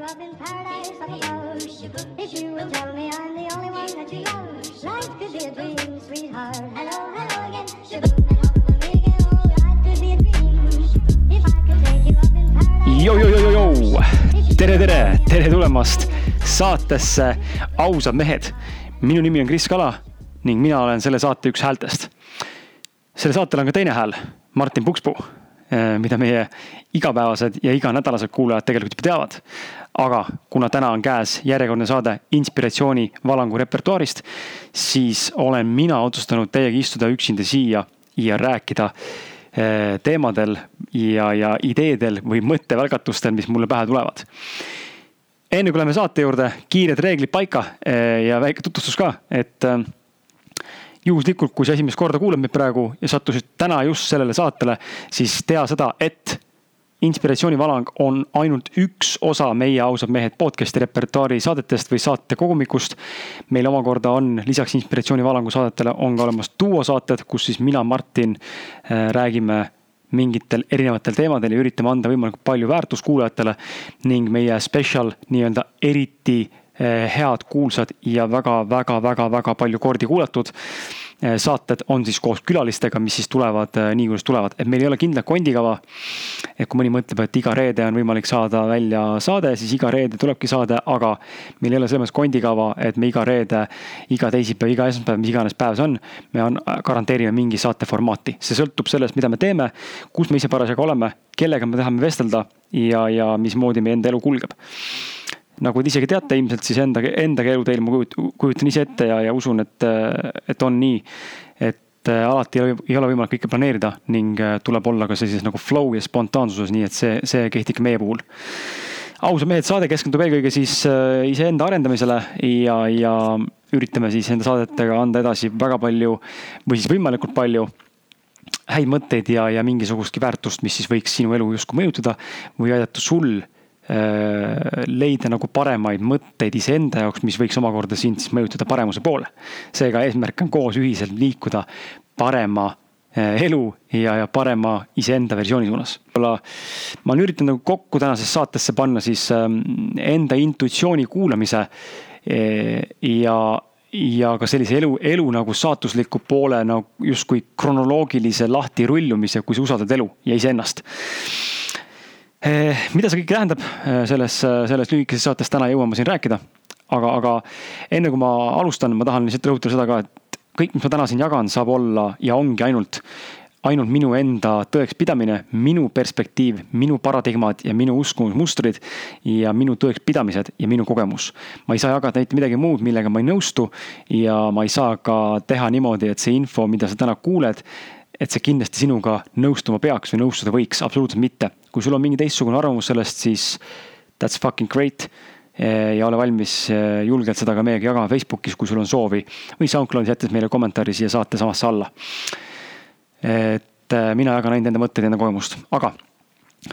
you up in paradise up above. If you will tell me I'm the only one that you love, life could be a dream, sweetheart. Hello, hello again. Shaboom. Jojojojojoo, tere, tere, tere tulemast saatesse Ausad mehed. minu nimi on Kris Kala ning mina olen selle saate üks häältest. sellel saatel on ka teine hääl, Martin Pukspuu, mida meie igapäevased ja iganädalased kuulajad tegelikult juba teavad. Aga kuna täna on käes järjekordne saade inspiratsiooni valangu repertuaarist, siis olen mina otsustanud teiega istuda üksinda siia ja rääkida eh, teemadel ja, ja ideedel või mõttevälgatustel, mis mulle pähe tulevad. enne kui läheme saate juurde, kiired reeglid paika eh, ja väike tutvustus ka, et eh, juhuslikult, kui sa esimest korda kuulad meid praegu ja sattusid täna just sellele saatele, siis tea seda, et inspiratsioonivalang on ainult üks osa meie ausad mehed podcast'i repertuaari saadetest või saate kogumikust. meil omakorda on lisaks inspiratsioonivalangu saadetele on ka olemas duosaated, kus siis mina, Martin äh, räägime mingitel erinevatel teemadel ja üritame anda võimalikult palju väärtust kuulajatele. ning meie special nii-öelda eriti äh, head, kuulsad ja väga-väga-väga-väga palju kordi kuulatud saated on siis koos külalistega, mis siis tulevad nii, kuidas tulevad, et meil ei ole kindlat kondikava. et kui mõni mõtleb, et iga reede on võimalik saada välja saade, siis iga reede tulebki saade, aga meil ei ole selles mõttes kondikava, et me iga reede, iga teisipäev, iga esmaspäev, mis iganes päev see on, me on, garanteerime mingi saate formaati, see sõltub sellest, mida me teeme, kus me ise parasjagu oleme, kellega me tahame vestelda ja, ja mismoodi meie enda elu kulgeb nagu te isegi teate ilmselt, siis enda, enda eluteel ma kujutan, kujutan ise ette ja, ja usun, et, et on nii. et äh, alati ei ole, võimalik kõike planeerida ning äh, tuleb olla ka sellises nagu flow ja spontaansuses, nii et see, see kehtib ka meie puhul. ausad mehed, saade keskendub eelkõige siis äh, iseenda arendamisele ja, ja üritame siis enda saadetega anda edasi väga palju või siis võimalikult palju häid mõtteid ja, ja mingisugustki väärtust, mis siis võiks sinu elu justkui mõjutada või aidata sul leida nagu paremaid mõtteid iseenda jaoks, mis võiks omakorda sind siis mõjutada paremuse poole. seega eesmärk on koos ühiselt liikuda parema äh, elu ja, ja parema iseenda versiooni suunas. võib-olla ma olen üritanud nagu kokku tänasesse saatesse panna siis ähm, enda intuitsiooni kuulamise äh, ja ja ka sellise elu, elu nagu saatusliku poole nagu justkui kronoloogilise lahtirullumise, kui sa usaldad elu ja iseennast mida see kõik tähendab eh, selles, selles lühikeses saates täna jõuame siin rääkida. aga, aga enne kui ma alustan, ma tahan lihtsalt rõhutada seda ka, et kõik, mis ma täna siin jagan, saab olla ja ongi ainult, ainult minu enda tõekspidamine, minu perspektiiv, minu paradigmad ja minu uskumusmustrid ja minu tõekspidamised ja minu kogemus. ma ei saa jagada mitte midagi muud, millega ma ei nõustu ja ma ei saa ka teha niimoodi, et see info, mida sa täna kuuled et see kindlasti sinuga nõustuma peaks või nõustuda võiks, absoluutselt mitte. kui sul on mingi teistsugune arvamus sellest, siis that's fucking great. Eh, ja ole valmis eh, julgelt seda ka meiega jagama Facebookis, kui sul on soovi või SoundCloudis jättes meile kommentaari siia saate samasse alla. et eh, mina jagan ainult enda mõtteid, enda kogemust, aga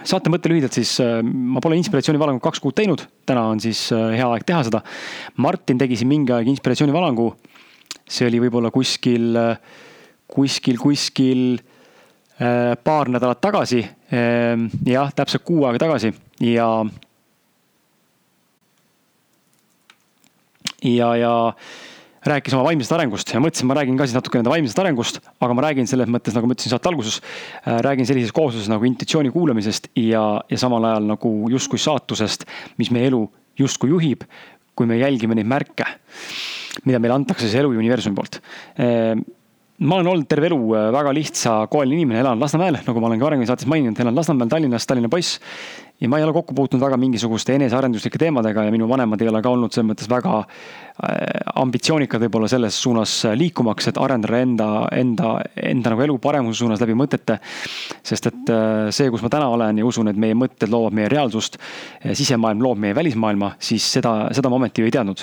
saate mõte lühidalt siis, ma pole inspiratsioonivalangut kaks kuud teinud, täna on siis hea aeg teha seda. Martin tegi siin mingi aeg inspiratsioonivalangu. see oli võib-olla kuskil äh, kuskil, kuskil äh, paar nädalat tagasi. Ähm, jah, täpselt kuu aega tagasi ja. ja, ja rääkis oma vaimsest arengust ja mõtlesin, ma räägin ka siis natuke enda vaimsest arengust, aga ma räägin selles mõttes, nagu ma ütlesin saate alguses, äh, räägin sellises koosluses nagu intuitsiooni kuulamisest ja, ja samal ajal nagu justkui saatusest, mis meie elu justkui juhib, kui me jälgime neid märke, mida meile antakse siis elu ja universumi poolt ähm, ma olen olnud terve elu äh, väga lihtsa koeline inimene, elan Lasnamäel, nagu ma olen ka arenguid saates maininud, elan Lasnamäel Tallinnas, Tallinna poiss. ja ma ei ole kokku puutunud väga mingisuguste enesearenduslike teemadega ja minu vanemad ei ole ka olnud selles mõttes väga äh, ambitsioonikad võib-olla selles suunas liikumaks, et arendada enda, enda, enda nagu elu paremuse suunas läbi mõtete. sest et äh, see, kus ma täna olen ja usun, et meie mõtted loovad meie reaalsust, sisemaailm loob meie välismaailma, siis seda, seda ma ometi ju ei teadnud,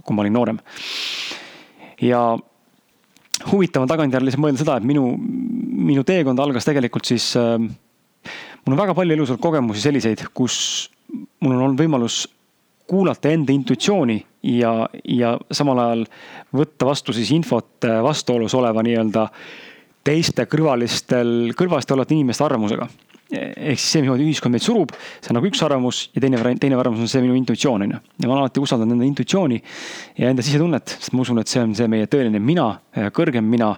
kui ma olin noorem. ja huvitav on tagantjärele lihtsalt mõelda seda, et minu, minu teekond algas tegelikult siis äh,. mul on väga palju elus olnud kogemusi selliseid, kus mul on olnud võimalus kuulata enda intuitsiooni ja, ja samal ajal võtta vastu siis infot äh, vastuolus oleva nii-öelda teiste kõrvalistel, kõrvalistel olevate inimeste arvamusega. Ehk siis see, mismoodi ühiskond meid surub, see on nagu üks arvamus ja teine, teine arvamus on see minu intuitsioon, on ju. ja ma olen alati usaldanud enda intuitsiooni ja enda sisetunnet, sest ma usun, et see on see meie tõeline mina, kõrgem mina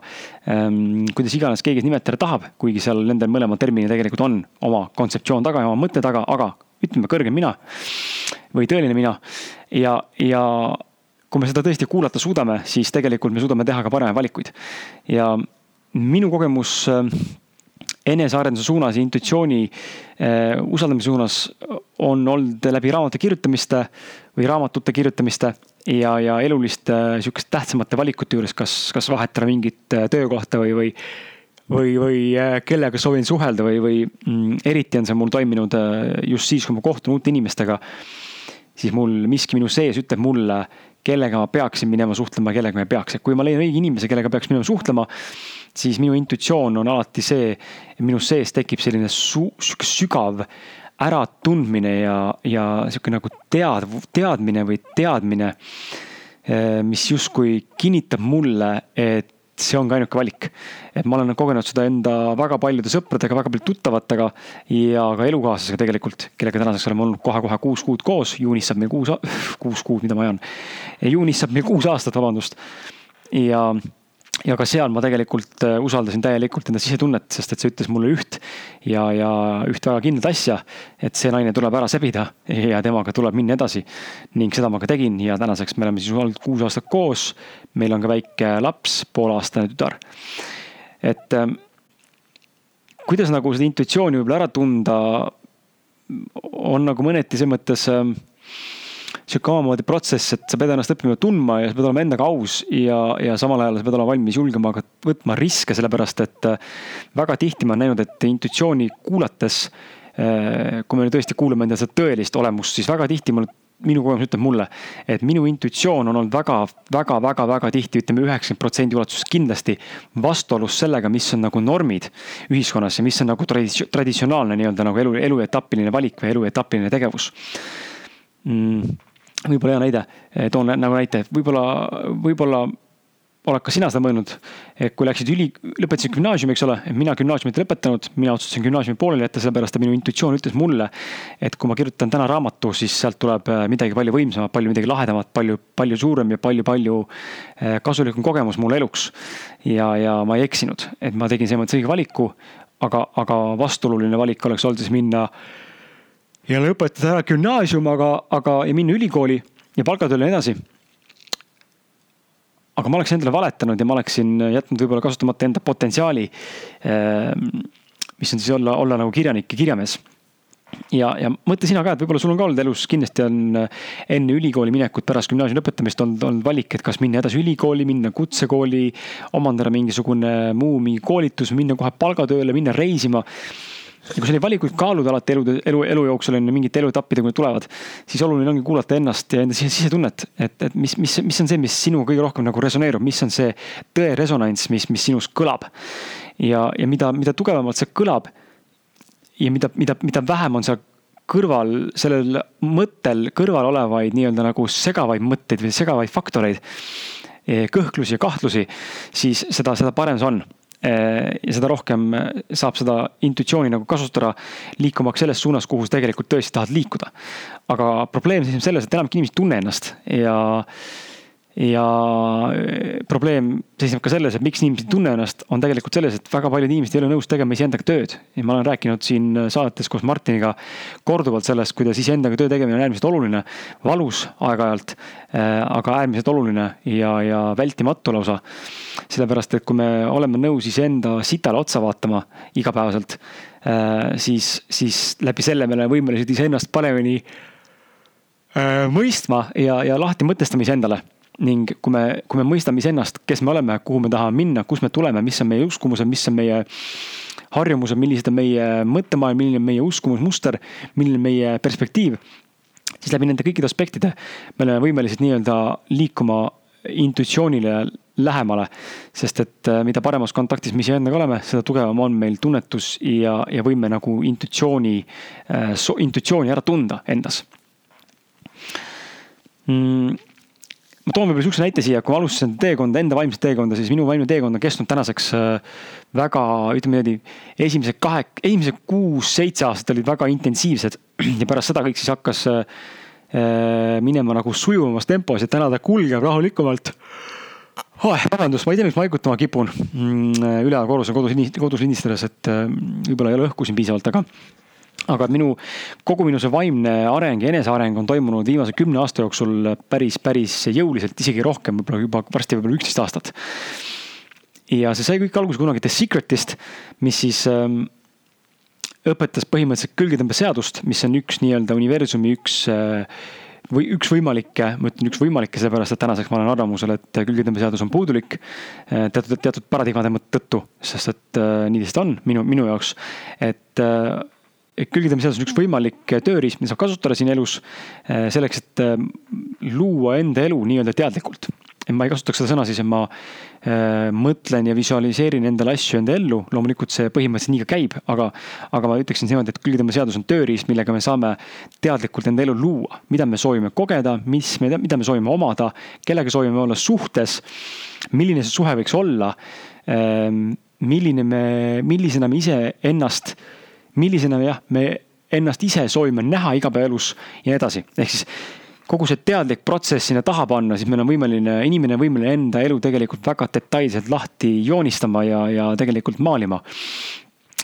ähm,. kuidas iganes keegi nimetada tahab, kuigi seal nendel mõlemal terminil tegelikult on oma kontseptsioon taga ja oma mõte taga, aga ütleme kõrgem mina või tõeline mina ja, ja kui me seda tõesti kuulata suudame, siis tegelikult me suudame teha ka paremaid valikuid. ja minu kogemus äh, enesearenduse suunas ja intuitsiooni eh, usaldamise suunas on olnud läbi raamatute kirjutamiste või raamatute kirjutamiste ja, ja eluliste sihukeste tähtsamate valikute juures, kas, kas vahetada mingit äh, töökohta või, või või, või äh, kellega soovin suhelda või, või mm, eriti on see mul toiminud just siis, kui ma kohtun uute inimestega. siis mul miski minu sees ütleb mulle, kellega ma peaksin minema suhtlema, kellega ma ei peaks, et kui ma leian õige inimese, kellega peaks minema suhtlema siis minu intuitsioon on alati see, minus sees tekib selline su-, sügav äratundmine ja, ja sihuke nagu tead-, teadmine või teadmine, eh, mis justkui kinnitab mulle, et see ongi ainuke valik. et ma olen kogenud seda enda väga paljude sõpradega, väga paljude tuttavatega ja ka elukaaslasega tegelikult, kellega tänaseks oleme olnud kohe-kohe kuus kuud koos, juunis saab meil kuus, kuus kuud, mida ma ajan. juunis saab meil kuus aastat, vabandust. ja ja ka seal ma tegelikult äh, usaldasin täielikult enda sisetunnet, sest et see ütles mulle üht ja, ja üht väga kindlat asja, et see naine tuleb ära sebida ja temaga tuleb minna edasi. ning seda ma ka tegin ja tänaseks me oleme siis olnud kuus aastat koos. meil on ka väike laps, pooleaastane tütar. et ähm, kuidas nagu seda intuitsiooni võib-olla ära tunda, on nagu mõneti selles mõttes äh, sihuke omamoodi protsess, et sa pead ennast õppima tundma ja sa pead olema endaga aus ja, ja samal ajal sa pead olema valmis julgema ka võtma riske, sellepärast et äh, väga tihti ma olen näinud, et intuitsiooni kuulates, äh, kui me tõesti kuulame enda seda tõelist olemust, siis väga tihti mul minu kogemus ütleb mulle, et minu intuitsioon on olnud väga, väga, väga, väga tihti, ütleme üheksakümmend protsendi ulatuses kindlasti vastuolus sellega, mis on nagu normid ühiskonnas ja mis on nagu traditsioon, traditsionaalne nii-öelda nagu elu, eluetapiline valik või eluetapiline tegevus. Mm võib-olla hea näide, eh, toon nagu näite, võib-olla, võib-olla oled ka sina seda mõelnud, et kui läksid üli, lõpetasid gümnaasiumi, eks ole, mina gümnaasiumit lõpetanud, mina otsustasin gümnaasiumi pooleli jätta, sellepärast et minu intuitsioon ütles mulle, et kui ma kirjutan täna raamatu, siis sealt tuleb eh, midagi palju võimsamat, palju midagi lahedamat, palju, palju suurem ja palju-palju eh, kasulikum kogemus mulle eluks. ja, ja ma ei eksinud, et ma tegin selles mõttes õige valiku, aga, aga vastuoluline valik oleks olnud siis minna äh, ja lõpetada ära gümnaasium, aga, aga ja minna ülikooli ja palgatööle ja nii edasi. aga ma oleks endale valetanud ja ma oleksin jätnud võib-olla kasutamata enda potentsiaali. Ehm, mis on siis olla, olla nagu kirjanik ja kirjamees ja, ja mõtle sina ka, et võib-olla sul on ka olnud elus, kindlasti on enne ülikooli minekut, pärast gümnaasiumi lõpetamist olnud, olnud valik, et kas minna edasi ülikooli, minna kutsekooli, omandada mingisugune muu mingi koolitus, minna kohe palgatööle, minna reisima ja kui sa neid valikuid kaalud alati elu, elu, elu jooksul on ju mingite eluetappidega, kui need tulevad, siis oluline ongi kuulata ennast ja enda sisetunnet, et, et mis, mis, mis on see, mis sinuga kõige rohkem nagu resoneerub, mis on see tõe resonants, mis, mis sinus kõlab. ja, ja mida, mida tugevamalt see kõlab ja mida, mida, mida vähem on seal kõrval, sellel mõttel kõrval olevaid nii-öelda nagu segavaid mõtteid või segavaid faktoreid, eh, kõhklusi ja kahtlusi, siis seda, seda parem see on ja seda rohkem äh, saab seda intuitsiooni nagu kasutada, liikumaks selles suunas, kuhu sa tegelikult tõesti tahad liikuda. aga probleem seisneb selles, et enamik inimesi ei tunne ennast ja ja äh, probleem seisneb ka selles, et miks inimesed ei tunne ennast, on tegelikult selles, et väga paljud inimesed ei ole nõus tegema iseendaga tööd. ja ma olen rääkinud siin saates koos Martiniga korduvalt sellest, kuidas iseendaga töö tegemine on äärmiselt oluline, valus aeg-ajalt, äh, aga äärmiselt oluline ja, ja vältimatu lausa. sellepärast, et kui me oleme nõus iseenda sitale otsa vaatama igapäevaselt, siis, siis läbi selle me oleme võimelised iseennast paremini mõistma ja, ja lahti mõtestama iseendale ning kui me, kui me mõistame iseennast, kes me oleme, kuhu me tahame minna, kust me tuleme, mis on meie uskumused, mis on meie harjumused, millised on meie mõttemaailm, milline on meie uskumusmuster, milline on meie perspektiiv. siis läbi nende kõikide aspektide me oleme võimelised nii-öelda liikuma intuitsioonile lähemale. sest et äh, mida paremas kontaktis me iseendaga oleme, seda tugevam on meil tunnetus ja, ja võime nagu intuitsiooni, äh, intuitsiooni ära tunda endas mm ma toon võib-olla sihukese näite siia, kui ma alustasin teekonda, enda vaimset teekonda, siis minu vaimne teekond on kestnud tänaseks äh, väga, ütleme niimoodi, esimesed kahe, esimesed kuus-seitse aastat olid väga intensiivsed ja pärast seda kõik siis hakkas äh, äh, minema nagu sujuvamas tempos ja täna ta kulgeb rahulikumalt oh,. vabandust, ma ei tea, miks ma haigutama kipun mm, üleval korrusel kodus, kodus lindistades, et võib-olla ei ole õhku siin piisavalt, aga aga minu, kogu minu see vaimne areng ja eneseareng on toimunud viimase kümne aasta jooksul päris, päris jõuliselt, isegi rohkem, võib-olla juba varsti võib-olla üksteist aastat. ja see sai kõik alguse kunagi The Secretist, mis siis ähm, õpetas põhimõtteliselt külgetõmbeseadust, mis on üks nii-öelda universumi üks äh, või üks võimalikke, ma ütlen üks võimalikke, sellepärast et tänaseks ma olen arvamusel, et külgetõmbeseadus on puudulik äh, teatud, teatud paradigmade tõttu, sest et äh, nii lihtsalt on minu, minu jaoks, et äh, külgetõmbeseadus on üks võimalik tööriist, mida saab kasutada siin elus eh, selleks, et eh, luua enda elu nii-öelda teadlikult. ma ei kasutaks seda sõna siis, et ma mõtlen ja visualiseerin endale asju enda ellu, loomulikult see põhimõtteliselt nii ka käib, aga, aga ma ütleksin niimoodi, et külgetõmbeseadus on tööriist, millega me saame teadlikult enda elu luua, mida me soovime kogeda, mis me, mida me soovime omada, kellega soovime olla suhtes, milline see suhe võiks olla milline me, millisena me ise ennast millisena jah, me ennast ise soovime näha igapäevaelus ja nii edasi, ehk siis kogu see teadlik protsess sinna taha panna, siis meil on võimeline, inimene on võimeline enda elu tegelikult väga detailselt lahti joonistama ja, ja tegelikult maalima.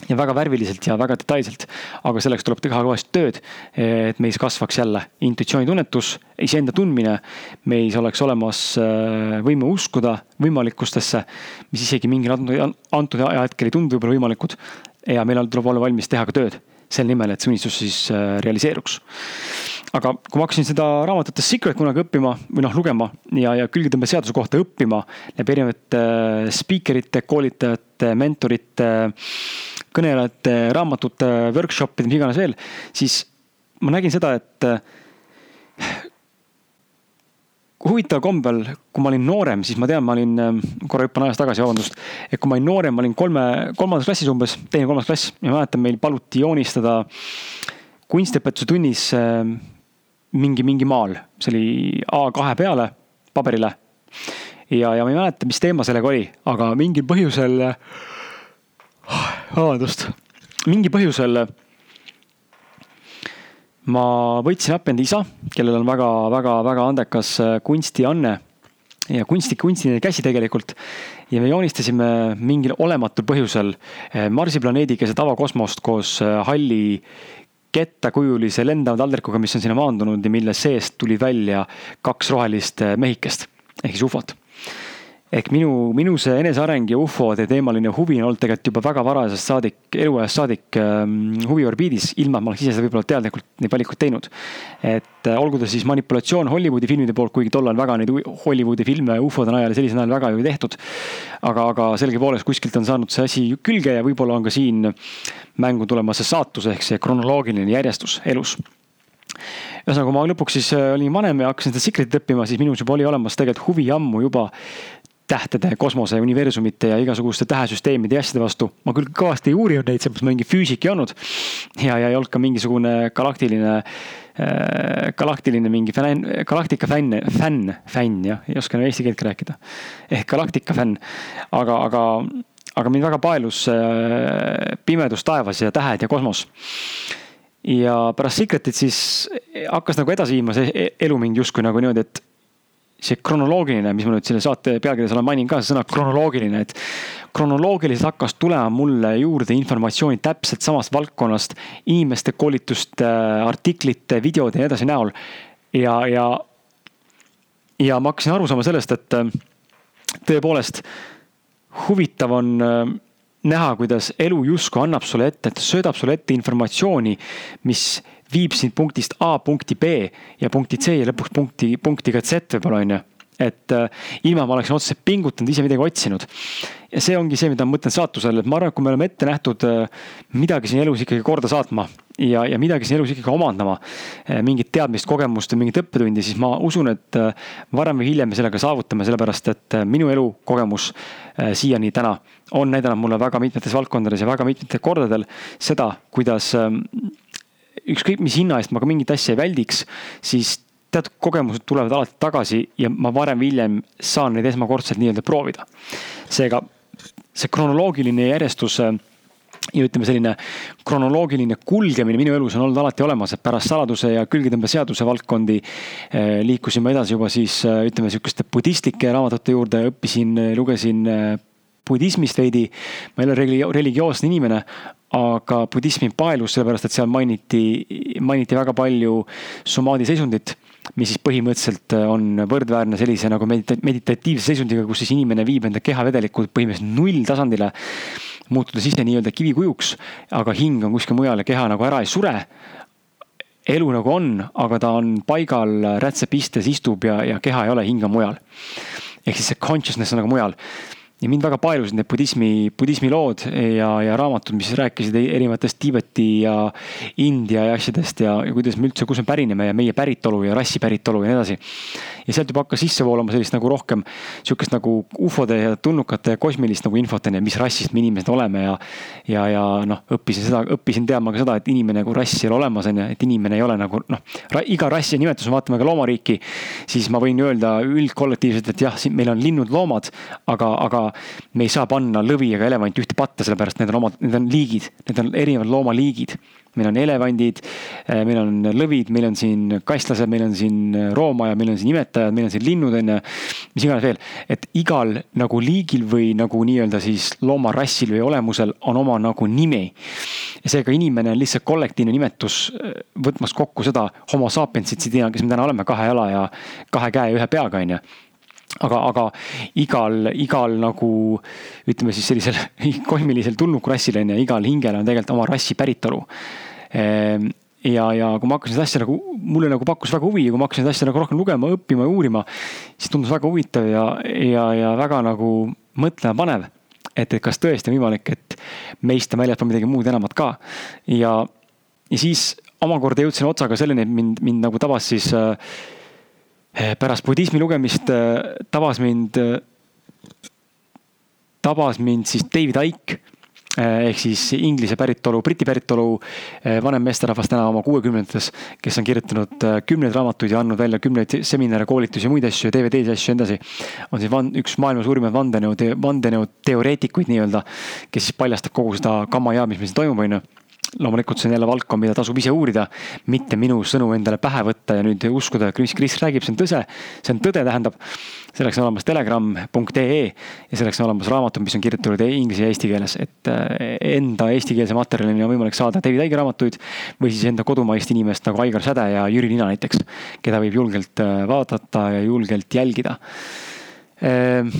ja väga värviliselt ja väga detailselt, aga selleks tuleb teha kõvasti tööd, et meis kasvaks jälle intuitsioonitunnetus, iseenda tundmine, meis oleks olemas äh, võime uskuda võimalikkustesse, mis isegi mingil antud ajahetkel ei tundu võib-olla võimalikud, ja meil tuleb olla valmis teha ka tööd selle nimel, et see unistus siis äh, realiseeruks. aga kui ma hakkasin seda raamatut The Secret kunagi õppima või noh, lugema ja, ja külgetõmbeseaduse kohta õppima läbi erinevate äh, speaker ite, koolitajate, mentorite, kõnelejate, raamatute, workshop'ide, mis iganes veel, siis ma nägin seda, et huvitaval kombel, kui ma olin noorem, siis ma tean, ma olin, ähm, korra hüppan ajas tagasi, vabandust. et kui ma olin noorem, ma olin kolme, kolmandas klassis umbes, teine, kolmas klass ja ma mäletan, meil paluti joonistada kunstiõpetuse tunnis ähm, mingi, mingi maal. see oli A2 peale, paberile. ja, ja ma ei mäleta, mis teema sellega oli, aga mingil põhjusel, vabandust, mingi põhjusel ma võtsin appi enda isa, kellel on väga-väga-väga andekas äh, kunstianne ja kunsti, kunstiline käsi tegelikult. ja me joonistasime mingil olematul põhjusel äh, Marsi planeedi keset avakosmost koos äh, halli kettakujulise lendava taldrikuga, mis on sinna maandunud ja mille seest tuli välja kaks rohelist mehikest ehk siis ufot ehk minu, minu see eneseareng ja ufode teemaline huvi on olnud tegelikult juba väga varasest saadik, eluajast saadik ähm, huviorbiidis, ilma et ma oleks ise seda võib-olla teadlikult neid valikuid teinud. et äh, olgu ta siis manipulatsioon Hollywoodi filmide poolt, kuigi tollal väga neid Hollywoodi filme ufode najal ja sellisel najal väga ju ei tehtud. aga, aga sellegipoolest kuskilt on saanud see asi külge ja võib-olla on ka siin mängu tulemas see saatus ehk see kronoloogiline järjestus elus ühesõnaga, kui ma lõpuks siis äh, olin vanem ja hakkasin seda Secret'it õppima, siis minus juba oli olemas tegelikult huvi ammu juba tähtede, kosmose, universumite ja igasuguste tähesüsteemide ja asjade vastu. ma küll kõvasti ei uurinud neid, seepärast ma mingi füüsik ei olnud. ja, ja ei olnud ka mingisugune galaktiline äh,, galaktiline mingi fänn, galaktika fänn, fänn, fänn jah, ei oska eesti keelt rääkida. ehk galaktika fänn, aga, aga, aga mind väga paelus äh, pimedus taevas ja tähed ja kosmos ja pärast Secretit siis hakkas nagu edasi viima see e-, elu mind justkui nagu niimoodi, et see kronoloogiline, mis ma nüüd selle saate pealkirjas olen maininud ka, see sõna kronoloogiline, et kronoloogiliselt hakkas tulema mulle juurde informatsiooni täpselt samast valdkonnast, inimeste koolituste, artiklite, videode ja nii edasi näol. ja, ja, ja ma hakkasin aru saama sellest, et äh, tõepoolest huvitav on äh, näha, kuidas elu justkui annab sulle ette, et söödab sulle ette informatsiooni, mis viib sind punktist A punkti B ja punkti C ja lõpuks punkti, punktiga Z võib-olla on ju et äh, ilma ma oleksin otseselt pingutanud, ise midagi otsinud. ja see ongi see, mida ma mõtlen saatusele, et ma arvan, et kui me oleme ette nähtud äh, midagi siin elus ikkagi korda saatma ja, ja midagi siin elus ikkagi omandama, äh, mingit teadmist, kogemust või mingit õppetundi, siis ma usun, et varem või hiljem me sellega saavutame, sellepärast et minu elukogemus siiani täna on näidanud mulle väga mitmetes valdkondades ja väga mitmetel kordadel seda, kuidas ükskõik mis hinna eest ma ka mingit asja ei väldiks, siis teatud kogemused tulevad alati tagasi ja ma varem või hiljem saan neid esmakordselt nii-öelda proovida. seega see kronoloogiline järjestus äh, ja ütleme, selline kronoloogiline kulgemine minu elus on olnud alati olemas, et pärast saladuse ja külgetõmbeseaduse valdkondi eh, liikusin ma edasi juba siis eh, ütleme sihukeste budistlike raamatute juurde, õppisin, lugesin budismist veidi. ma ei ole religioosne inimene, aga budism mind paelus, sellepärast et seal mainiti, mainiti väga palju somaadi seisundit mis siis põhimõtteliselt on võrdväärne sellise nagu medita-, meditatiivse seisundiga, kus siis inimene viib enda kehavedelikud põhimõtteliselt nulltasandile muutudes ise nii-öelda kivikujuks, aga hing on kuskil mujal ja keha nagu ära ei sure. elu nagu on, aga ta on paigal, rätsep istes istub ja, ja keha ei ole, hing on mujal. ehk siis see consciousness on nagu mujal ja mind väga paelusid need budismi, budismi lood ja, ja raamatud, mis rääkisid erinevatest Tiibeti ja India ja asjadest ja, ja kuidas me üldse, kus me pärineme ja meie päritolu ja rassi päritolu ja nii edasi. ja sealt juba hakkas sisse voolama sellist nagu rohkem sihukest nagu ufode ja tulnukate ja kosmilist nagu infot on ju, mis rassist me inimesed oleme ja. ja, ja noh, õppisin seda, õppisin teadma ka seda, et inimene nagu rass ei ole olemas, on ju, et inimene ei ole nagu noh. iga rassi nimetus, vaatame ka loomariiki, siis ma võin öelda üldkollektiivselt, et jah, siin meil on linnud, loomad, aga, aga me ei saa panna lõvi ega elevanti ühte patta, sellepärast need on omad, need on liigid, need on erinevad loomaliigid. meil on elevandid, eh, meil on lõvid, meil on siin kastlased, meil on siin roomajad, meil on siin imetajad, meil on siin linnud on ju. mis iganes veel, et igal nagu liigil või nagu nii-öelda siis loomarassil või olemusel on oma nagu nimi. seega inimene on lihtsalt kollektiivne nimetus, eh, võtmas kokku seda homo sapiens'it, kes me täna oleme, kahe jala ja kahe käe ja ühe peaga on ju aga, aga igal, igal nagu ütleme siis sellisel kosmilisel tulnukrassil on ju, igal hingel on tegelikult oma rassi päritolu. Ehm, ja, ja kui ma hakkasin seda asja nagu, mulle nagu pakkus väga huvi ja kui ma hakkasin seda asja nagu rohkem lugema, õppima ja uurima, siis tundus väga huvitav ja, ja, ja väga nagu mõtlema panev. et, et kas tõesti on võimalik, et meist on väljaspool midagi muud enamat ka. ja, ja siis omakorda jõudsin otsaga selleni, et mind, mind nagu tabas siis äh, pärast budismi lugemist eh, tabas mind, eh, tabas mind siis David Icke ehk siis inglise päritolu, briti päritolu vanem meesterahvas täna oma kuuekümnendates, kes on kirjutanud kümneid raamatuid ja andnud välja kümneid seminare, koolitusi ja muid asju, DVD-sid, asju ja nii edasi. on siis van, üks maailma suurimaid vandenõu, vandenõuteoreetikuid nii-öelda, kes siis paljastab kogu seda kammajaad, mis meil siin toimub, on ju loomulikult see on jälle valdkond, mida tasub ise uurida, mitte minu sõnu endale pähe võtta ja nüüd uskuda, mis Kris räägib, see on tõse, see on tõde, tähendab. selleks on olemas telegram.ee ja selleks on olemas raamatud, mis on kirjutatud inglise ja eesti keeles, et äh, enda eestikeelse materjalini on võimalik saada David Aiga raamatuid või siis enda kodumaist inimest nagu Aigar Säde ja Jüri Nina näiteks, keda võib julgelt äh, vaadata ja julgelt jälgida ehm,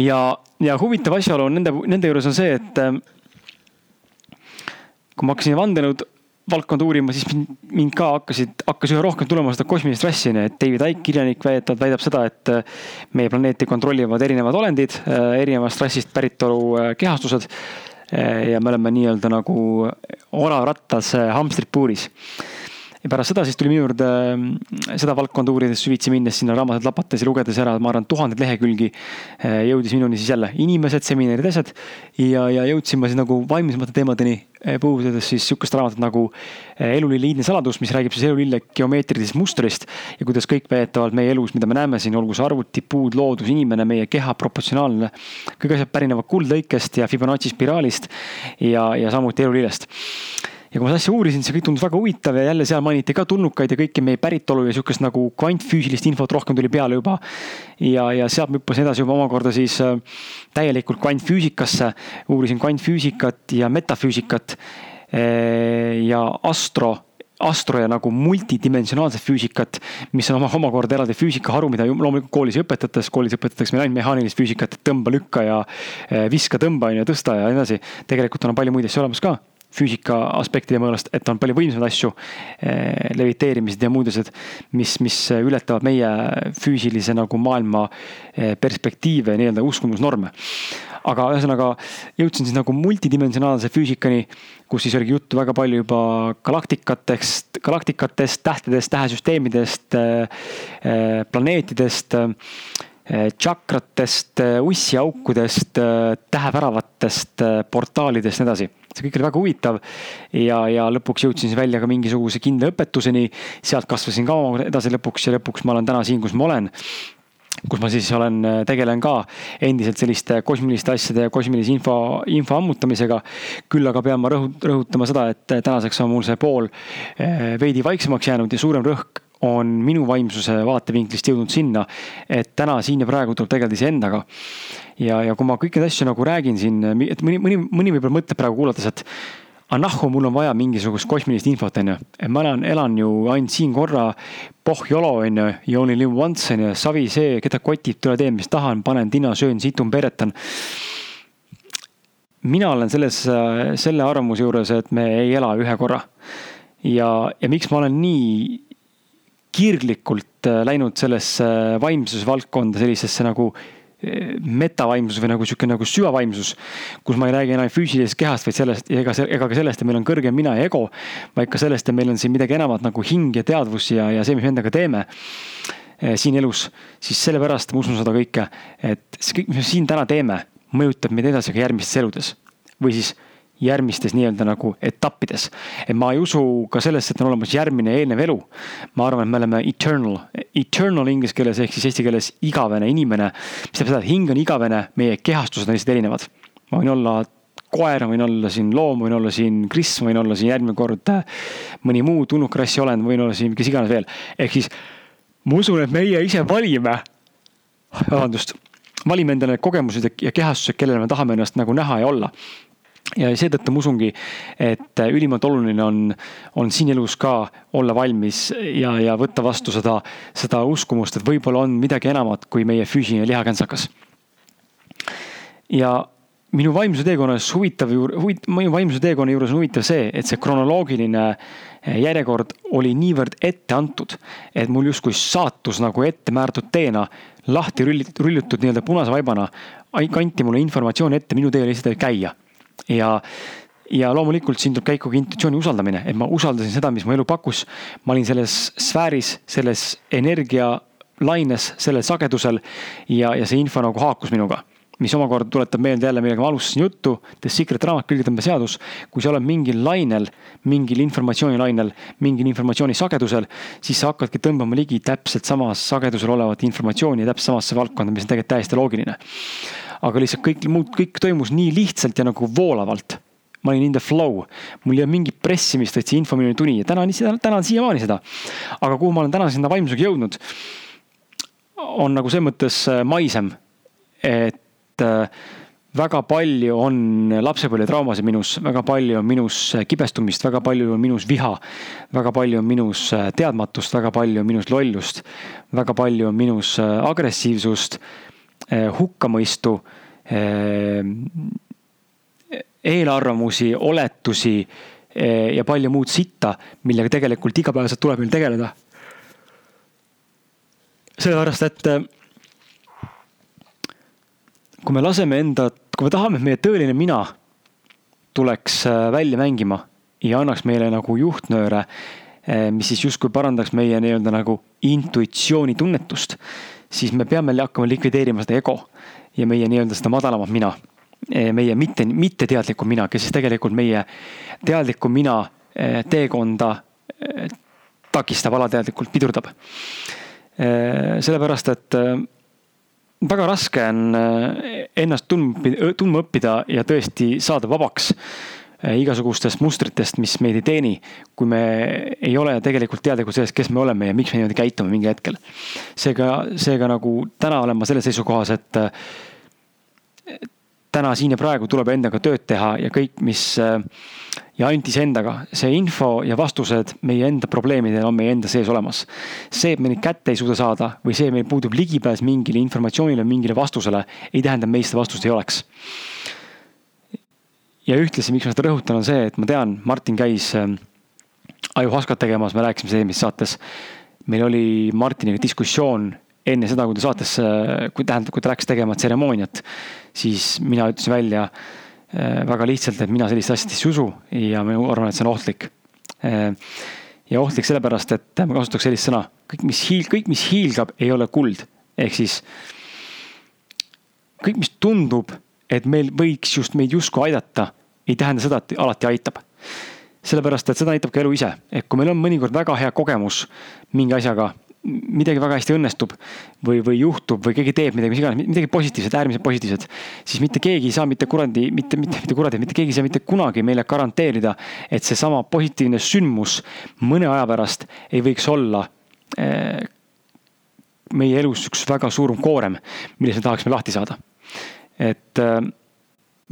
ja, ja huvitav asjaolu on nende, nende juures on see, et äh, kui ma hakkasin vandenõud valdkonda uurima, siis mind ka hakkasid, hakkas üha rohkem tulema seda kosmilist rassi, ju, et David Icke, kirjanik, väidetavalt väidab seda, et äh, meie planeeti kontrollivad erinevad olendid, äh, erinevast rassist päritolu äh, kehastused. ja me oleme nii-öelda nagu orarattas hamstrid puuris ja pärast seda siis tuli minu juurde mm, seda valdkonda uurides süvitsi minnes sinna raamatud lapates ja lugedes ära, ma arvan, tuhandeid lehekülgi. Eh, jõudis minuni siis jälle inimesed, seminarid, asjad. ja, ja jõudsin ma siis nagu vaimsemate teemadeni eh, puudutades siis sihukest raamatut nagu eh, Elulille iidne saladus, mis räägib siis elulille geomeetrilisest mustrist. ja kuidas kõik väidetavalt meie elus, mida me näeme siin, olgu see arvuti, puud, loodus, inimene, meie keha, proportsionaalne. kõik asjad pärinevad kuldlõikest ja Fibonacci spiraalist ja, ja samuti elulillest ja kui ma seda asja uurisin, see kõik tundus väga huvitav ja jälle seal mainiti ka tulnukaid ja kõiki meie päritolu ja sihukest nagu kvantfüüsilist infot rohkem tuli peale juba. ja, ja sealt ma hüppasin edasi juba omakorda siis äh, täielikult kvantfüüsikasse, uurisin kvantfüüsikat ja metafüüsikat äh, ja astro astro ja nagu multidimensionaalset füüsikat, mis on oma, omakorda eraldi füüsikaharu, mida loomulikult koolis ei õpetata, sest koolis õpetatakse meil ainult mehaanilist füüsikat, tõmba, lükka ja äh, viska, tõmba on ju, tõsta ja nii edasi. tegelikult on palju muid asju olemas ka füüsika aspektide mõelest, et on palju võimsamaid asju, eh, leviteerimised ja muud asjad, mis, mis ületavad meie füüsilise nagu maailma eh, perspektiive, nii-öelda uskumusnorme. aga ühesõnaga jõudsin siis nagu multidimensionaalse füüsikani, kus siis oligi juttu väga palju juba galaktikatest, galaktikatest, tähtedest, tähesüsteemidest, eh, planeetidest tšakratest, ussiaukudest, täheväravatest, portaalidest, nii edasi see kõik oli väga huvitav. ja, ja lõpuks jõudsin siis välja ka mingisuguse kindla õpetuseni, sealt kasvasin ka edasi lõpuks ja lõpuks ma olen täna siin, kus ma olen kus ma siis olen, tegelen ka endiselt selliste kosmiliste asjade ja kosmilise info, info ammutamisega. küll aga pean ma rõhut-, rõhutama seda, et tänaseks on mul see pool eh, veidi vaiksemaks jäänud ja suurem rõhk on minu vaimsuse vaatevinklist jõudnud sinna, et täna siin ja praegu tuleb tegeleda iseendaga. ja, ja kui ma kõiki neid asju nagu räägin siin, et mõni, mõni, mõni võib-olla mõtleb praegu kuulates, et aga nahku, mul on vaja mingisugust kosmilist infot, on ju. et ma elan, elan ju ainult siin korra, pohh jolo, on ju, you only live once, on ju, savi see, keda kotib, tule teen, mis tahan, panen tina, söön, situn, peretan. mina olen selles, selle arvamuse juures, et me ei ela ühe korra. ja, ja miks ma olen nii kirglikult äh, läinud sellesse vaimsusvaldkonda, sellisesse nagu äh, metavaimsus või nagu sihuke nagu süvavaimsus, kus ma ei räägi enam füüsilisest kehast, vaid sellest, ega, ega ka sellest, et meil on kõrgem mina ja ego, vaid ka sellest, et meil on siin midagi enamat nagu hing ja teadvus ja, ja see, mis me endaga teeme äh, siin elus, siis sellepärast ma usun seda kõike, et see kõik, mis me siin täna teeme, mõjutab meid edasi ka järgmistes eludes. või siis järgmistes nii-öelda nagu etappides. et ma ei usu ka sellesse, et on olemas järgmine eelnev elu. ma arvan, et me oleme eternal, eternal inglise keeles ehk siis eesti keeles igavene inimene. mis tähendab seda, et hing on igavene, meie kehastused on lihtsalt erinevad. ma võin olla koer, võin olla siin loom, võin olla siin kriss, võin olla siin järgmine kord äh, mõni muu tulnukrassi olend, võin olla siin kes iganes veel. ehk siis ma usun, et meie ise valime, vabandust, valime endale kogemused ja kehastused, kellele me tahame ennast nagu näha ja olla ja seetõttu ma usungi, et ülimalt oluline on, on siin elus ka olla valmis ja, ja võtta vastu seda, seda uskumust, et võib-olla on midagi enamat kui meie füüsiline lihakantsakas. ja minu vaimsuse teekonnas huvitav juur-, huvit-, minu vaimsuse teekonna juures on huvitav see, et see kronoloogiline eh, järjekord oli niivõrd ette antud, et mul justkui saatus nagu ette määratud teena lahti rullitud, rullitud nii-öelda punase vaibana kanti mulle informatsiooni ette minu teel lihtsalt käia ja ja loomulikult siin tuleb käiku ka intuitsiooni usaldamine, et ma usaldasin seda, mis mu elu pakkus. ma olin selles sfääris, selles energialaines, sellel sagedusel ja, ja see info nagu haakus minuga mis omakorda tuletab meelde jälle, millega ma alustasin juttu, The Secret raamat, külgetõmbeseadus. kui sa oled mingil lainel, mingil informatsioonilainel, mingil informatsiooni sagedusel, siis sa hakkadki tõmbama ligi täpselt samas sagedusel olevat informatsiooni ja täpselt samasse valdkonda, mis on tegelikult täiesti loogiline aga lihtsalt kõik muud, kõik toimus nii lihtsalt ja nagu voolavalt. ma olin in the flow, mul ei olnud mingit pressimist, vaid see info minuni tuli ja täna on, täna on siiamaani seda. aga kuhu ma olen täna sinna vaimsusega jõudnud, on nagu selles mõttes äh, maisem, et äh, väga palju on lapsepõlvetraumasid minus, väga palju on minus äh, kibestumist, väga palju on minus viha. väga palju on minus teadmatust, väga palju on minus lollust, väga palju on minus agressiivsust hukkamõistu, eh, eelarvamusi, oletusi eh, ja palju muud sitta, millega tegelikult igapäevaselt tuleb meil tegeleda. sellepärast, et kui me laseme enda, kui me tahame, et meie tõeline mina tuleks välja mängima ja annaks meile nagu juhtnööre, mis siis justkui parandaks meie nii-öelda nagu intuitsioonitunnetust siis me peame hakkama likvideerima seda ego ja meie nii-öelda seda madalamat mina. E, meie mitte, mitteteadlikku mina, kes siis tegelikult meie teadlikku mina e, teekonda e, takistab, alateadlikult pidurdab. sellepärast, et väga raske on ennast tundma, tundma õppida ja tõesti saada vabaks igasugustest mustritest, mis meid ei teeni, kui me ei ole tegelikult teadlikud sellest, kes me oleme ja miks me niimoodi käitume mingil hetkel. seega, seega nagu täna olen ma selles seisukohas, et täna siin ja praegu tuleb endaga tööd teha ja kõik, mis äh, ja ainult iseendaga, see info ja vastused meie enda probleemidele on meie enda sees olemas. see, et me neid kätte ei suuda saada või see, meil puudub ligipääs mingile informatsioonile, mingile vastusele, ei tähenda, et meil seda vastust ei oleks ja ühtlasi, miks ma seda rõhutan, on see, et ma tean, Martin käis äh, ajuhaskat tegemas, me rääkisime sellest eelmises saates. meil oli Martiniga diskussioon enne seda, kui ta saatesse, kui tähendab, kui ta läks tegema tseremooniat, siis mina ütlesin välja äh, väga lihtsalt, et mina sellist asjadesse ei usu ja ma arvan, et see on ohtlik. Äh, ja ohtlik sellepärast, et ma kasutaks sellist sõna, kõik, mis hiil-, kõik, mis hiilgab, ei ole kuld. ehk siis kõik, mis tundub, et meil võiks just meid justkui aidata ei tähenda seda, et alati aitab. sellepärast, et seda näitab ka elu ise, et kui meil on mõnikord väga hea kogemus mingi asjaga, midagi väga hästi õnnestub või, või juhtub või keegi teeb midagi, mis iganes, midagi positiivset, äärmiselt positiivset. siis mitte keegi ei saa mitte kuradi, mitte, mitte, mitte kuradi, mitte keegi ei saa mitte kunagi meile garanteerida, et seesama positiivne sündmus mõne aja pärast ei võiks olla eh, meie elus üks väga suur koorem, millest me tahaksime lahti saada. Et äh,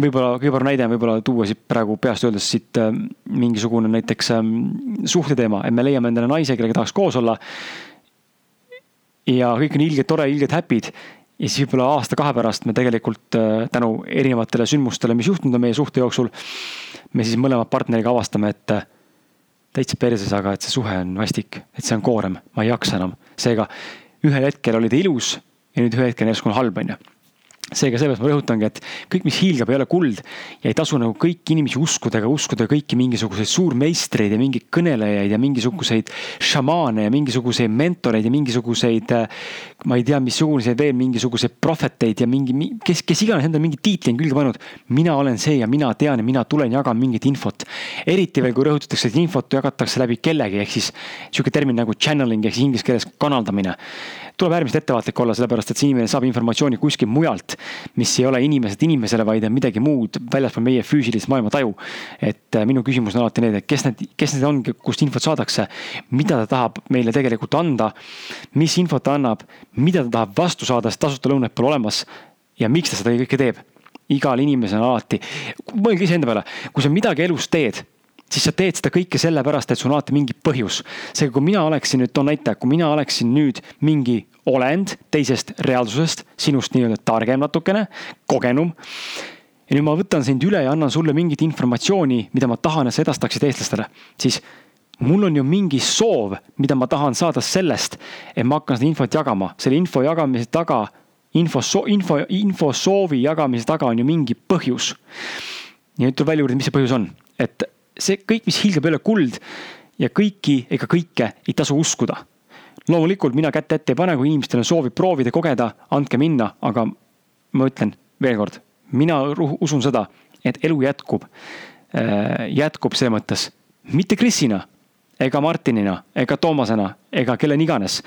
võib-olla kõige parem näide on võib-olla tuua siit praegu peast öeldes siit äh, mingisugune näiteks ähm, suhteteema, et me leiame endale naise, kellega tahaks koos olla. ja kõik on ilgelt tore, ilgelt happy'd ja siis võib-olla aasta-kahe pärast me tegelikult äh, tänu erinevatele sündmustele, mis juhtunud on meie suhte jooksul. me siis mõlema partneriga avastame, et täitsa perses, aga et see suhe on vastik, et see on koorem, ma ei jaksa enam, seega ühel hetkel oli ta ilus ja nüüd ühel hetkel järsku on halb, on ju seega sellepärast ma rõhutangi, et kõik, mis hiilgab, ei ole kuld ja ei tasu nagu kõiki inimesi uskuda ega uskuda kõiki mingisuguseid suurmeistreid ja mingeid kõnelejaid ja mingisuguseid šamaane ja mingisuguseid mentoreid ja mingisuguseid. ma ei tea, missuguseid veel mingisuguseid prohveteid ja mingi, kes, kes iganes endale mingi tiitli on külge pannud. mina olen see ja mina tean ja mina tulen, jagan mingit infot. eriti veel, kui rõhutatakse, et infot jagatakse läbi kellegi, ehk siis sihuke termin nagu channeling ehk siis inglise keeles kanaldamine tuleb äärmiselt ettevaatlik olla, sellepärast et see inimene saab informatsiooni kuskilt mujalt, mis ei ole inimeselt inimesele, vaid on midagi muud väljaspool meie füüsilist maailmataju. et äh, minu küsimus on alati need, et kes need, kes need on, kust infot saadakse, mida ta tahab meile tegelikult anda, mis infot ta annab, mida ta tahab vastu saada, sest tasuta lõunaid pole olemas ja miks ta seda kõike teeb igal inimesel on alati, mõelge iseenda peale, kui sa midagi elus teed siis sa teed seda kõike sellepärast, et sul on alati mingi põhjus. seega, kui mina oleksin nüüd, toon näite, kui mina oleksin nüüd mingi olend teisest reaalsusest, sinust nii-öelda targem natukene, kogenum. ja nüüd ma võtan sind üle ja annan sulle mingit informatsiooni, mida ma tahan, et sa edastaksid eestlastele, siis mul on ju mingi soov, mida ma tahan saada sellest, et ma hakkan seda infot jagama, selle info jagamise taga, info, info, info soovi jagamise taga on ju mingi põhjus. ja nüüd tuleb välja uurida, mis see põhjus on, et see kõik, mis hiilgab, ei ole kuld ja kõiki ega kõike ei tasu uskuda. loomulikult mina kätt ette ei pane, kui inimestel on soovi proovida, kogeda, andke minna, aga ma ütlen veel kord, mina usun seda, et elu jätkub, äh, jätkub selles mõttes mitte Krisina ega Martinina ega Toomasena ega kellena iganes,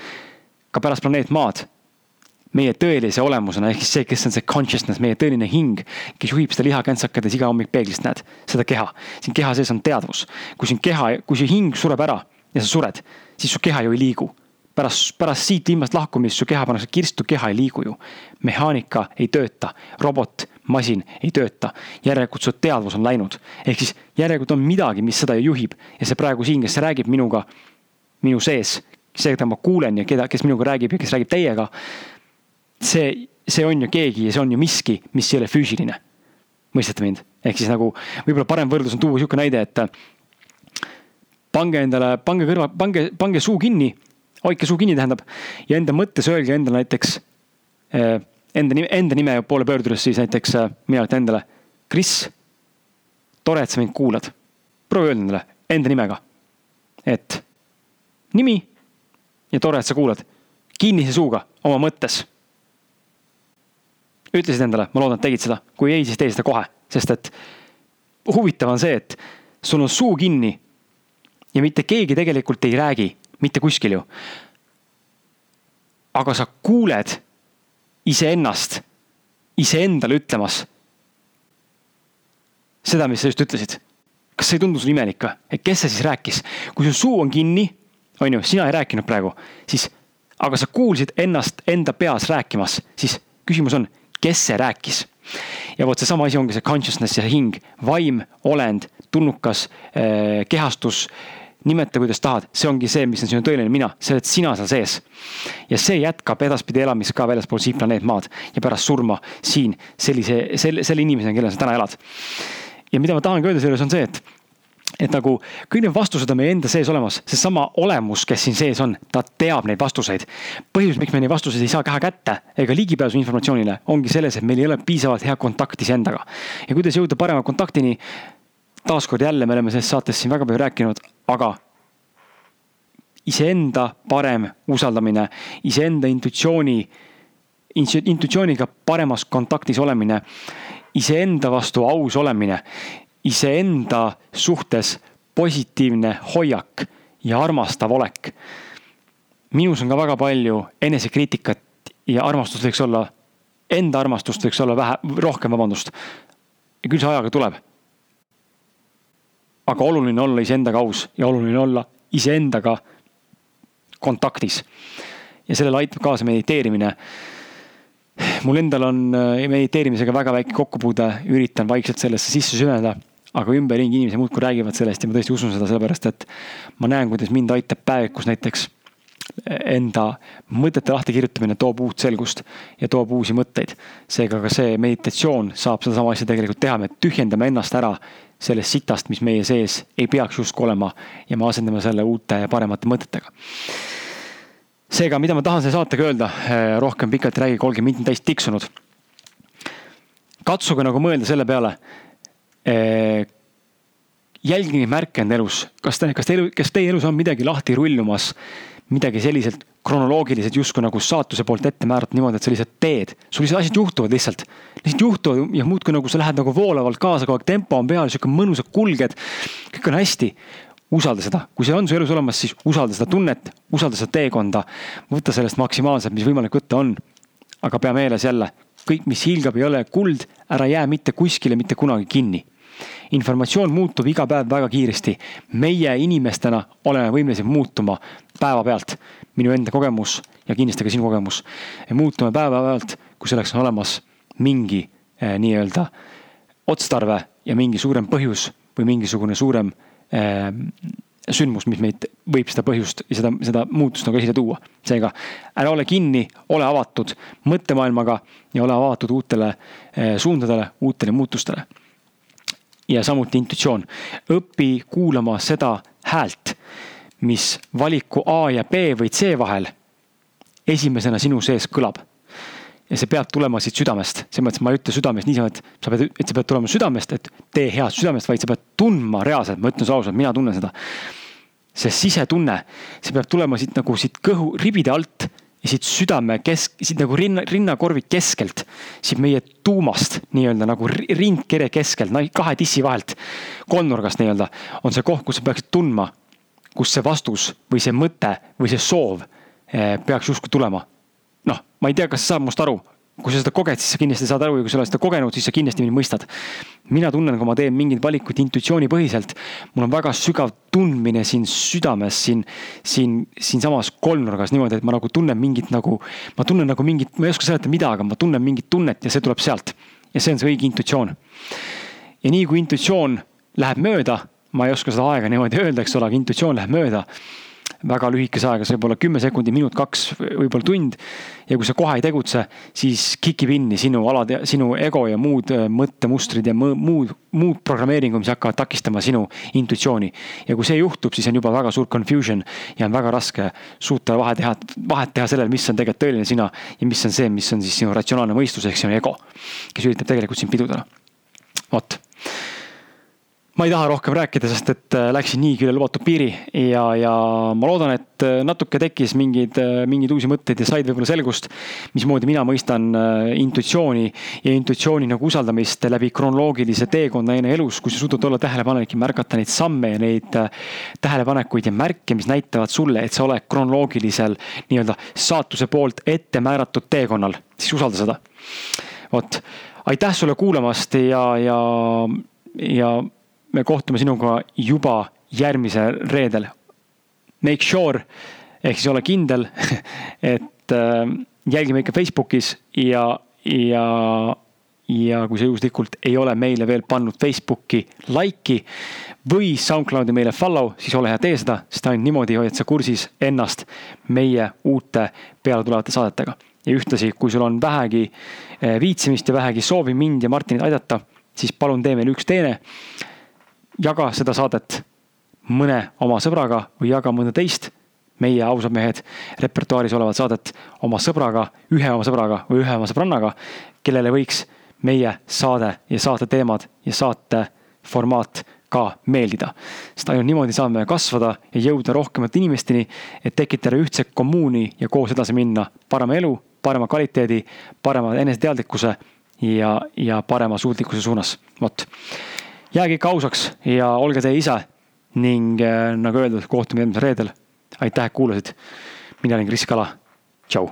ka pärast planeet Maad meie tõelise olemusena, ehk siis see, kes on see consciousness, meie tõeline hing, kes juhib seda lihakentsakades iga hommik peeglist näed, seda keha. siin keha sees on teadvus. kui siin keha, kui su hing sureb ära ja sa sured, siis su keha ju ei liigu. pärast, pärast siit ilmast lahkumist su keha pannakse kirstu, keha ei liigu ju. mehaanika ei tööta, robot, masin ei tööta. järelikult su teadvus on läinud. ehk siis järelikult on midagi, mis seda juhib ja see praegu siin, kes räägib minuga, minu sees, see, keda ma kuulen ja keda, kes minuga räägib ja kes räägib teiega see, see on ju keegi ja see on ju miski, mis ei ole füüsiline. mõistate mind? ehk siis nagu võib-olla parem võrdlus on tuua sihuke näide, et pange endale, pange kõrva, pange, pange suu kinni, hoidke suu kinni, tähendab, ja enda mõttes öelge endale näiteks eh, enda nime, enda nime poole pöördudes siis näiteks eh, mina ütlen endale, Kris, tore, et sa mind kuulad. proovi öelda endale enda nimega, et nimi ja tore, et sa kuulad, kinnise suuga oma mõttes ütlesid endale, ma loodan, et tegid seda, kui ei, siis tee seda kohe, sest et huvitav on see, et sul on suu kinni ja mitte keegi tegelikult ei räägi mitte kuskil ju. aga sa kuuled iseennast, iseendale ütlemas seda, mis sa just ütlesid. kas see ei tundu sulle imelik või, et kes see siis rääkis, kui su suu on kinni, on ju, sina ei rääkinud praegu, siis aga sa kuulsid ennast enda peas rääkimas, siis küsimus on, kes see rääkis. ja vot seesama asi ongi see consciousness ja hing, vaim, olend, tulnukas eh,, kehastus nimeta, kuidas tahad, see ongi see, mis on sinu tõeline mina, see oled sina seal sees. ja see jätkab edaspidi elamist ka väljaspool siit planeet Maad ja pärast surma siin sellise, selle, selle inimesena, kellena sa täna elad. ja mida ma tahangi öelda selle juures on see, et et nagu kõik need vastused on meie enda sees olemas, seesama olemus, kes siin sees on, ta teab neid vastuseid. põhjus, miks me neid vastuseid ei saa keha kätte ega ligipääsu informatsioonile, ongi selles, et meil ei ole piisavalt head kontakti iseendaga. ja kuidas jõuda parema kontaktini? taaskord jälle, me oleme selles saates siin väga palju rääkinud, aga iseenda parem usaldamine, iseenda intuitsiooni, intuitsiooniga paremas kontaktis olemine, iseenda vastu aus olemine iseenda suhtes positiivne hoiak ja armastav olek. minus on ka väga palju enesekriitikat ja armastust võiks olla, enda armastust võiks olla vähe, rohkem, vabandust. ja küll see ajaga tuleb. aga oluline olla iseendaga aus ja oluline olla iseendaga kontaktis. ja sellele aitab kaasa mediteerimine mul endal on äh, mediteerimisega väga väike kokkupuude, üritan vaikselt sellesse sisse süveneda. Aga ümberringi inimesed muudkui räägivad sellest ja ma tõesti usun seda, sellepärast et ma näen, kuidas mind aitab päevikus näiteks enda mõtete lahtikirjutamine toob uut selgust ja toob uusi mõtteid. seega ka see meditatsioon saab sedasama asja tegelikult teha, me tühjendame ennast ära sellest sitast, mis meie sees ei peaks justkui olema ja me asendame selle uute ja paremate mõtetega seega, mida ma tahan selle saatega öelda, eh, rohkem pikalt ei räägi, kolmkümmend minutit täis tiksunud. katsuge nagu mõelda selle peale. Eh, jälgi neid märke enda elus, kas te, kas teil, kas teie elus on midagi lahti rullumas, midagi selliselt kronoloogiliselt justkui nagu saatuse poolt ette määratud niimoodi, et sa lihtsalt teed. sul lihtsalt asjad juhtuvad lihtsalt, lihtsalt juhtuvad ja muudkui nagu sa lähed nagu voolavalt kaasa, kogu aeg tempo on peal, sihuke mõnusad kulged. kõik on hästi usalda seda, kui see on su elus olemas, siis usalda seda tunnet, usalda seda teekonda. võta sellest maksimaalselt, mis võimalik võtta on. aga pea meeles jälle, kõik, mis hiilgab, ei ole kuld, ära jää mitte kuskile mitte kunagi kinni. informatsioon muutub iga päev väga kiiresti. meie inimestena oleme võimelised muutuma päevapealt. minu enda kogemus ja kindlasti ka sinu kogemus. muutume päevapealt, kui selleks on olemas mingi eh, nii-öelda otstarve ja mingi suurem põhjus või mingisugune suurem Ehm, sündmus, mis meid võib seda põhjust ja seda, seda muutust nagu esile tuua. seega ära ole kinni, ole avatud mõttemaailmaga ja ole avatud uutele eh, suundadele, uutele muutustele. ja samuti intuitsioon, õpi kuulama seda häält, mis valiku A ja B või C vahel esimesena sinu sees kõlab ja see peab tulema siit südamest, selles mõttes ma ei ütle südamest niisama, et sa pead, et see peab tulema südamest, et tee head südamest, vaid sa pead tundma reaalselt, ma ütlen sulle ausalt, mina tunnen seda. see sisetunne, see peab tulema siit nagu siit kõhu, ribide alt ja siit südame kesk, siit nagu rinna, rinnakorvi keskelt. siit meie tuumast nii-öelda nagu rindkere keskelt, kahe tissi vahelt, kolmnurgast nii-öelda, on see koht, kus sa peaksid tundma, kus see vastus või see mõte või see soov eh, peaks justkui tulema ma ei tea, kas sa saad must aru. kui sa seda koged, siis sa kindlasti saad aru ja kui sa oled seda kogenud, siis sa kindlasti mind mõistad. mina tunnen, kui ma teen mingeid valikuid intuitsioonipõhiselt, mul on väga sügav tundmine siin südames, siin, siin, siinsamas kolmnurgas niimoodi, et ma nagu tunnen mingit nagu, ma tunnen nagu mingit, ma ei oska seletada mida, aga ma tunnen mingit tunnet ja see tuleb sealt. ja see on see õige intuitsioon. ja nii kui intuitsioon läheb mööda, ma ei oska seda aega niimoodi öelda, eks ole, aga intuitsioon läheb mööda väga lühikese ajaga, see võib olla kümme sekundit, minut, kaks, võib-olla tund. ja kui sa kohe ei tegutse, siis kikib inni sinu alad ja sinu ego ja muud äh, mõttemustrid ja muud, muud programmeeringud, mis hakkavad takistama sinu intuitsiooni. ja kui see juhtub, siis on juba väga suur confusion ja on väga raske suuta vahe teha, vahet teha sellel, mis on tegelikult tõeline sina ja mis on see, mis on siis sinu ratsionaalne mõistus ehk sinu ego, kes üritab tegelikult sind pidurdada. vot ma ei taha rohkem rääkida, sest et äh, läksin niigi üle lubatud piiri ja, ja ma loodan, et äh, natuke tekkis mingeid, äh, mingeid uusi mõtteid ja said võib-olla selgust. mismoodi mina mõistan intuitsiooni ja intuitsiooni nagu usaldamist läbi kronoloogilise teekonna enne elus, kui sa suudad olla tähelepanelik ja märgata neid samme ja neid tähelepanekuid ja märke, mis näitavad sulle, et sa oled kronoloogilisel nii-öelda saatuse poolt ette määratud teekonnal, siis usalda seda. vot, aitäh sulle kuulamast ja, ja, ja me kohtume sinuga juba järgmisel reedel. Make sure ehk siis ole kindel, et äh, jälgime ikka Facebookis ja, ja, ja kui sa juhuslikult ei ole meile veel pannud Facebooki like'i või SoundCloudi meile follow, siis ole hea, tee seda, sest ainult niimoodi hoiad sa kursis ennast meie uute pealetulevate saadetega. ja ühtlasi, kui sul on vähegi äh, viitsimist ja vähegi soovi mind ja Martinit aidata, siis palun tee meile üks teene jaga seda saadet mõne oma sõbraga või jaga mõnda teist meie ausad mehed repertuaaris olevat saadet oma sõbraga, ühe oma sõbraga või ühe oma sõbrannaga, kellele võiks meie saade ja saate teemad ja saate formaat ka meeldida. sest ainult niimoodi saame kasvada ja jõuda rohkemate inimesteni, et tekitada ühtse kommuuni ja koos edasi minna parema elu, parema kvaliteedi, parema eneseteadlikkuse ja, ja parema suutlikkuse suunas. vot jääge ikka ausaks ja olge te ise ning äh, nagu öeldud, kohtume järgmisel reedel. aitäh, et kuulasid. mina olin Kris Kala. tšau